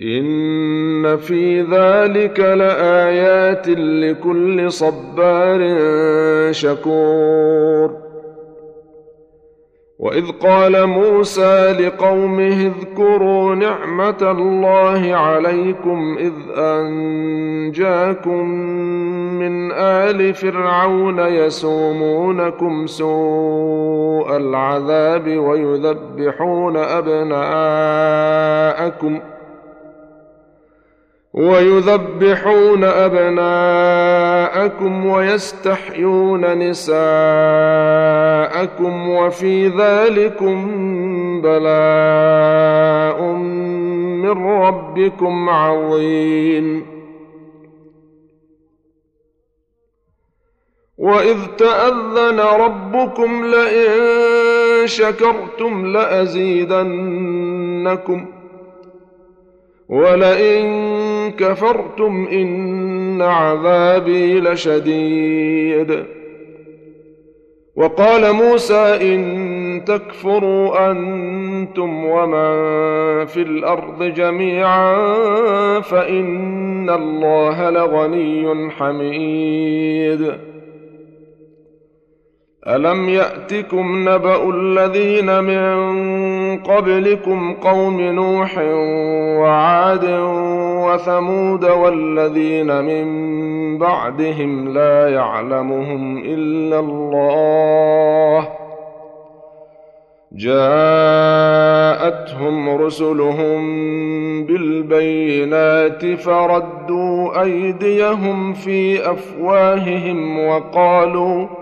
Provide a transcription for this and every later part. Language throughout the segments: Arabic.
إن في ذلك لآيات لكل صبار شكور. وإذ قال موسى لقومه اذكروا نعمة الله عليكم إذ أنجاكم من آل فرعون يسومونكم سوء العذاب ويذبحون ابناءكم ۖ ويذبحون أبناءكم ويستحيون نساءكم وفي ذلكم بلاء من ربكم عظيم. وإذ تأذن ربكم لئن شكرتم لأزيدنكم. ولئن كفرتم إن عذابي لشديد. وقال موسى إن تكفروا أنتم ومن في الأرض جميعا فإن الله لغني حميد. الم ياتكم نبا الذين من قبلكم قوم نوح وعاد وثمود والذين من بعدهم لا يعلمهم الا الله جاءتهم رسلهم بالبينات فردوا ايديهم في افواههم وقالوا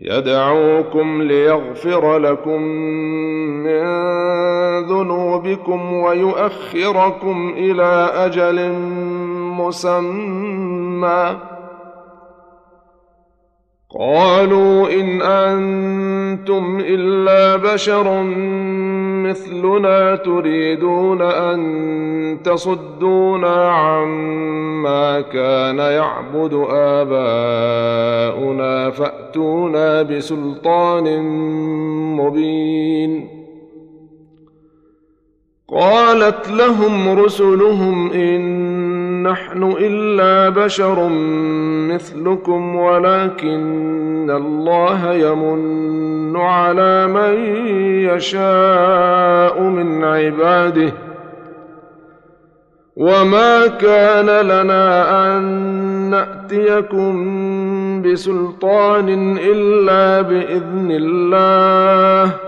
يدعوكم ليغفر لكم من ذنوبكم ويؤخركم إلى أجل مسمى. قالوا إن أنتم إلا بشر مثلنا تريدون أن تصدونا عما كان يعبد آباؤنا فأتونا بسلطان مبين. قالت لهم رسلهم إن نحن إلا بشر مثلكم ولكن الله يمن على من يشاء من عباده. وما كان لنا أن نأتيكم بسلطان إلا بإذن الله.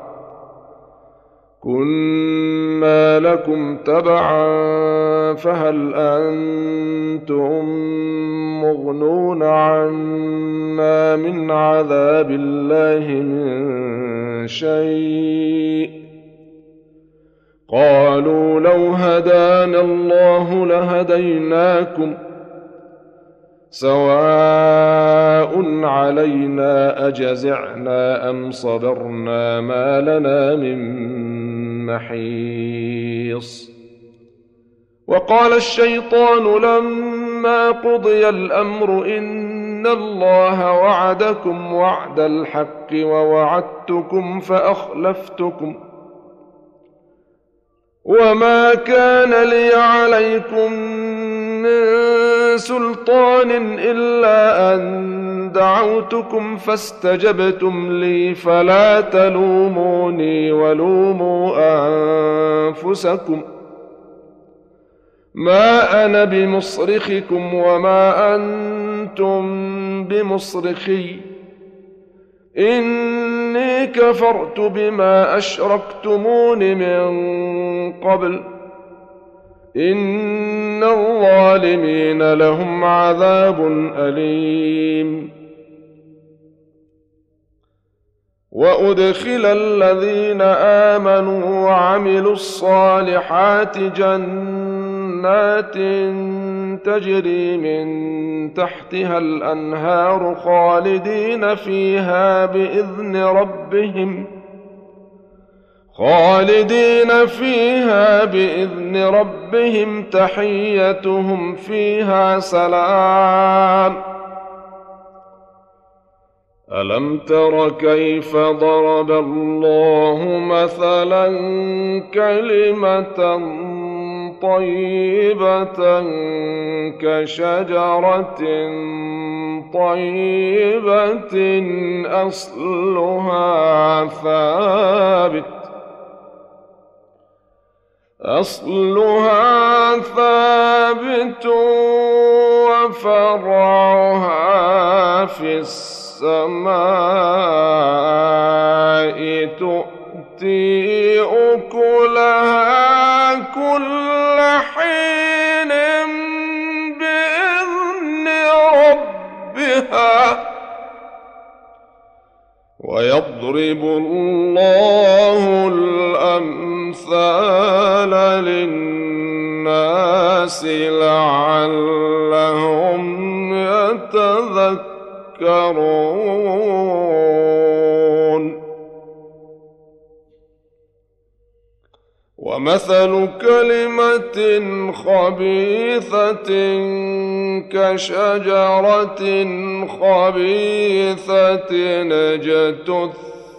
كنا لكم تبعا فهل أنتم مغنون عنا من عذاب الله من شيء؟ قالوا لو هدانا الله لهديناكم سواء علينا أجزعنا أم صبرنا ما لنا من محيص وقال الشيطان لما قضي الأمر إن الله وعدكم وعد الحق ووعدتكم فأخلفتكم. وما كان لي عليكم سلطان إلا أن دعوتكم فاستجبتم لي فلا تلوموني ولوموا أنفسكم. ما أنا بمصرخكم وما أنتم بمصرخي. إني كفرت بما أشركتمون من قبل. ان الظالمين لهم عذاب اليم وادخل الذين امنوا وعملوا الصالحات جنات تجري من تحتها الانهار خالدين فيها باذن ربهم خالدين فيها بإذن ربهم تحيتهم فيها سلام. ألم تر كيف ضرب الله مثلا كلمة طيبة كشجرة طيبة أصلها ثابت. أصلها ثابت وفرعها في السماء تؤتي أكلها كل حين بإذن ربها ويضرب الله الأمثال للناس لعلهم يتذكرون. ومثل كلمة خبيثة كشجرة خبيثة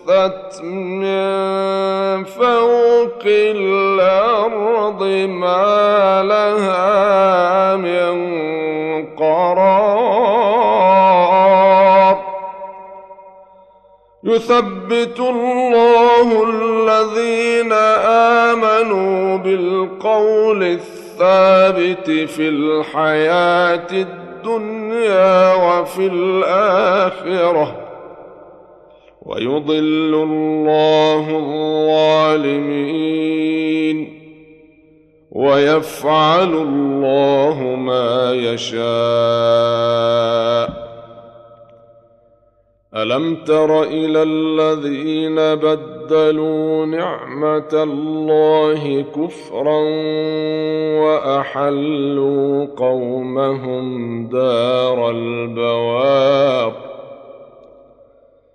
اجتثت من فوق الأرض ما لها من قرار. يثبت الله الذين آمنوا بالقول الثابت في الحياة الدنيا وفي الآخرة. ويضل الله الظالمين ويفعل الله ما يشاء. ألم تر إلى الذين بدلوا نعمة الله كفرا وأحلوا قومهم دار البوار؟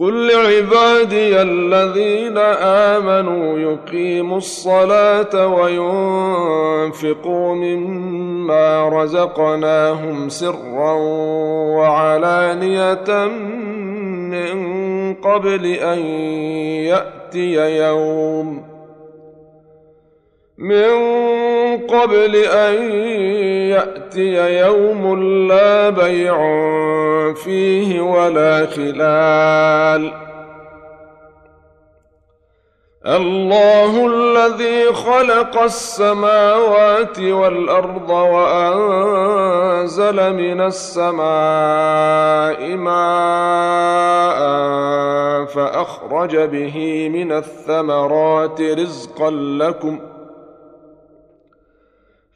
قل لعبادي الذين امنوا يقيموا الصلاه وينفقوا مما رزقناهم سرا وعلانيه من قبل ان ياتي يوم من قبل أن يأتي يوم لا بيع فيه ولا خلال. الله الذي خلق السماوات والأرض وأنزل من السماء ماء فأخرج به من الثمرات رزقا لكم ۖ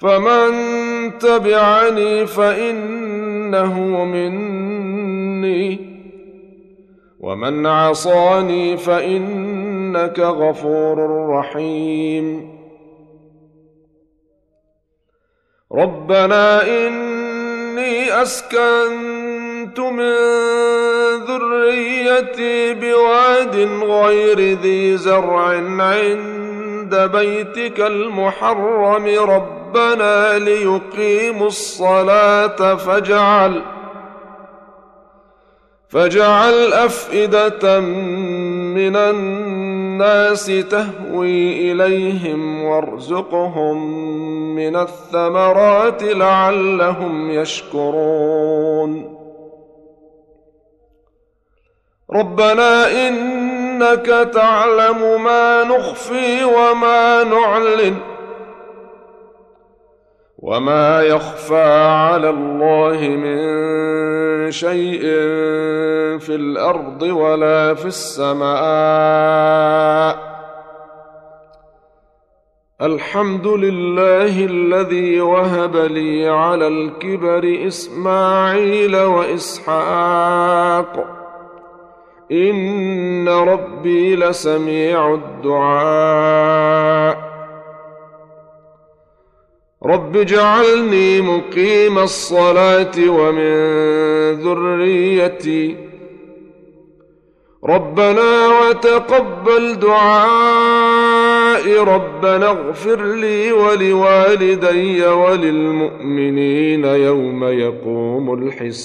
فمن تبعني فإنه مني ومن عصاني فإنك غفور رحيم ربنا إني أسكنت من ذريتي بواد غير ذي زرع عند بيتك المحرم ربنا ليقيموا الصلاة فاجعل فاجعل أفئدة من الناس تهوي إليهم وارزقهم من الثمرات لعلهم يشكرون. ربنا إنك تعلم ما نخفي وما نعلن وما يخفى على الله من شيء في الأرض ولا في السماء. الحمد لله الذي وهب لي على الكبر إسماعيل وإسحاق ان ربي لسميع الدعاء. رب اجعلني مقيم الصلاه ومن ذريتي. ربنا وتقبل دعائي ربنا اغفر لي ولوالدي وللمؤمنين يوم يقوم الحساب.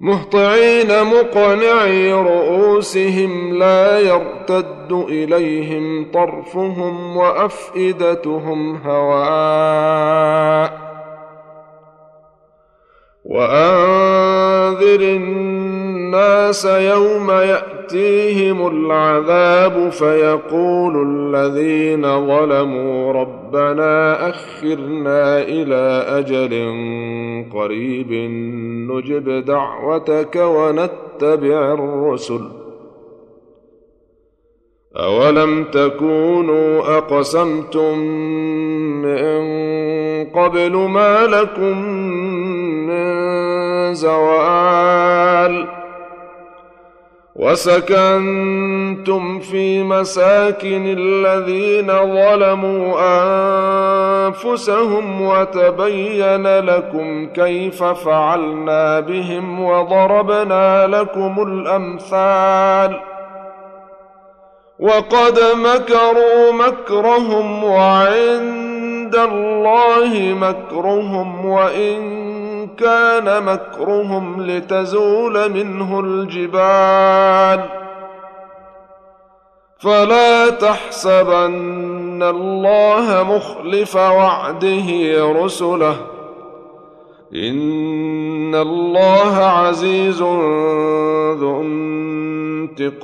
مهطعين مقنعي رؤوسهم لا يرتد إليهم طرفهم وأفئدتهم هواء. وأنذر الناس يوم يأتيهم العذاب فيقول الذين ظلموا ربنا أخرنا إلى أجل قريب نجب دعوتك ونتبع الرسل أولم تكونوا أقسمتم من قبل ما لكم من زوال. وسكنتم في مساكن الذين ظلموا أنفسهم وتبين لكم كيف فعلنا بهم وضربنا لكم الأمثال. وقد مكروا مكرهم وعند الله مكرهم وإن كان مكرهم لتزول منه الجبال. فلا تحسبن الله مخلف وعده رسله. إن الله عزيز ذو انتقام.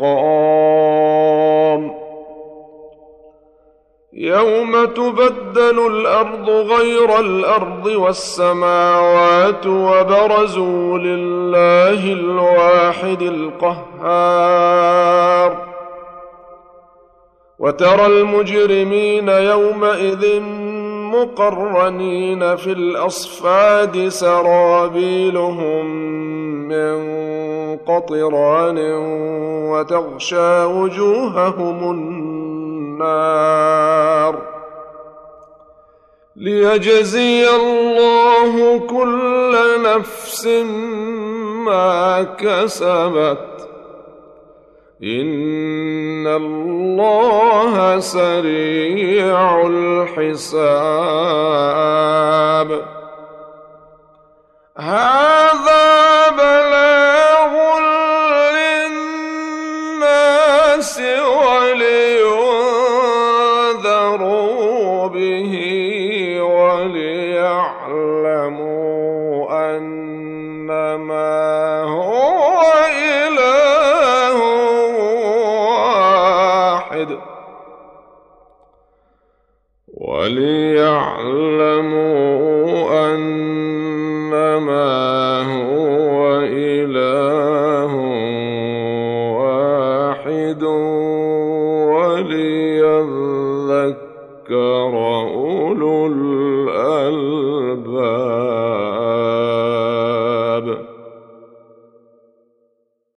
يوم تبدل الأرض غير الأرض والسماوات وبرزوا لله الواحد القهار وترى المجرمين يومئذ مقرنين في الاصفاد سرابيلهم من قطران وتغشى وجوههم النار ليجزي الله كل نفس ما كسبت. إن الله سريع الحساب. هذا بلاغ للناس ولينذروا به.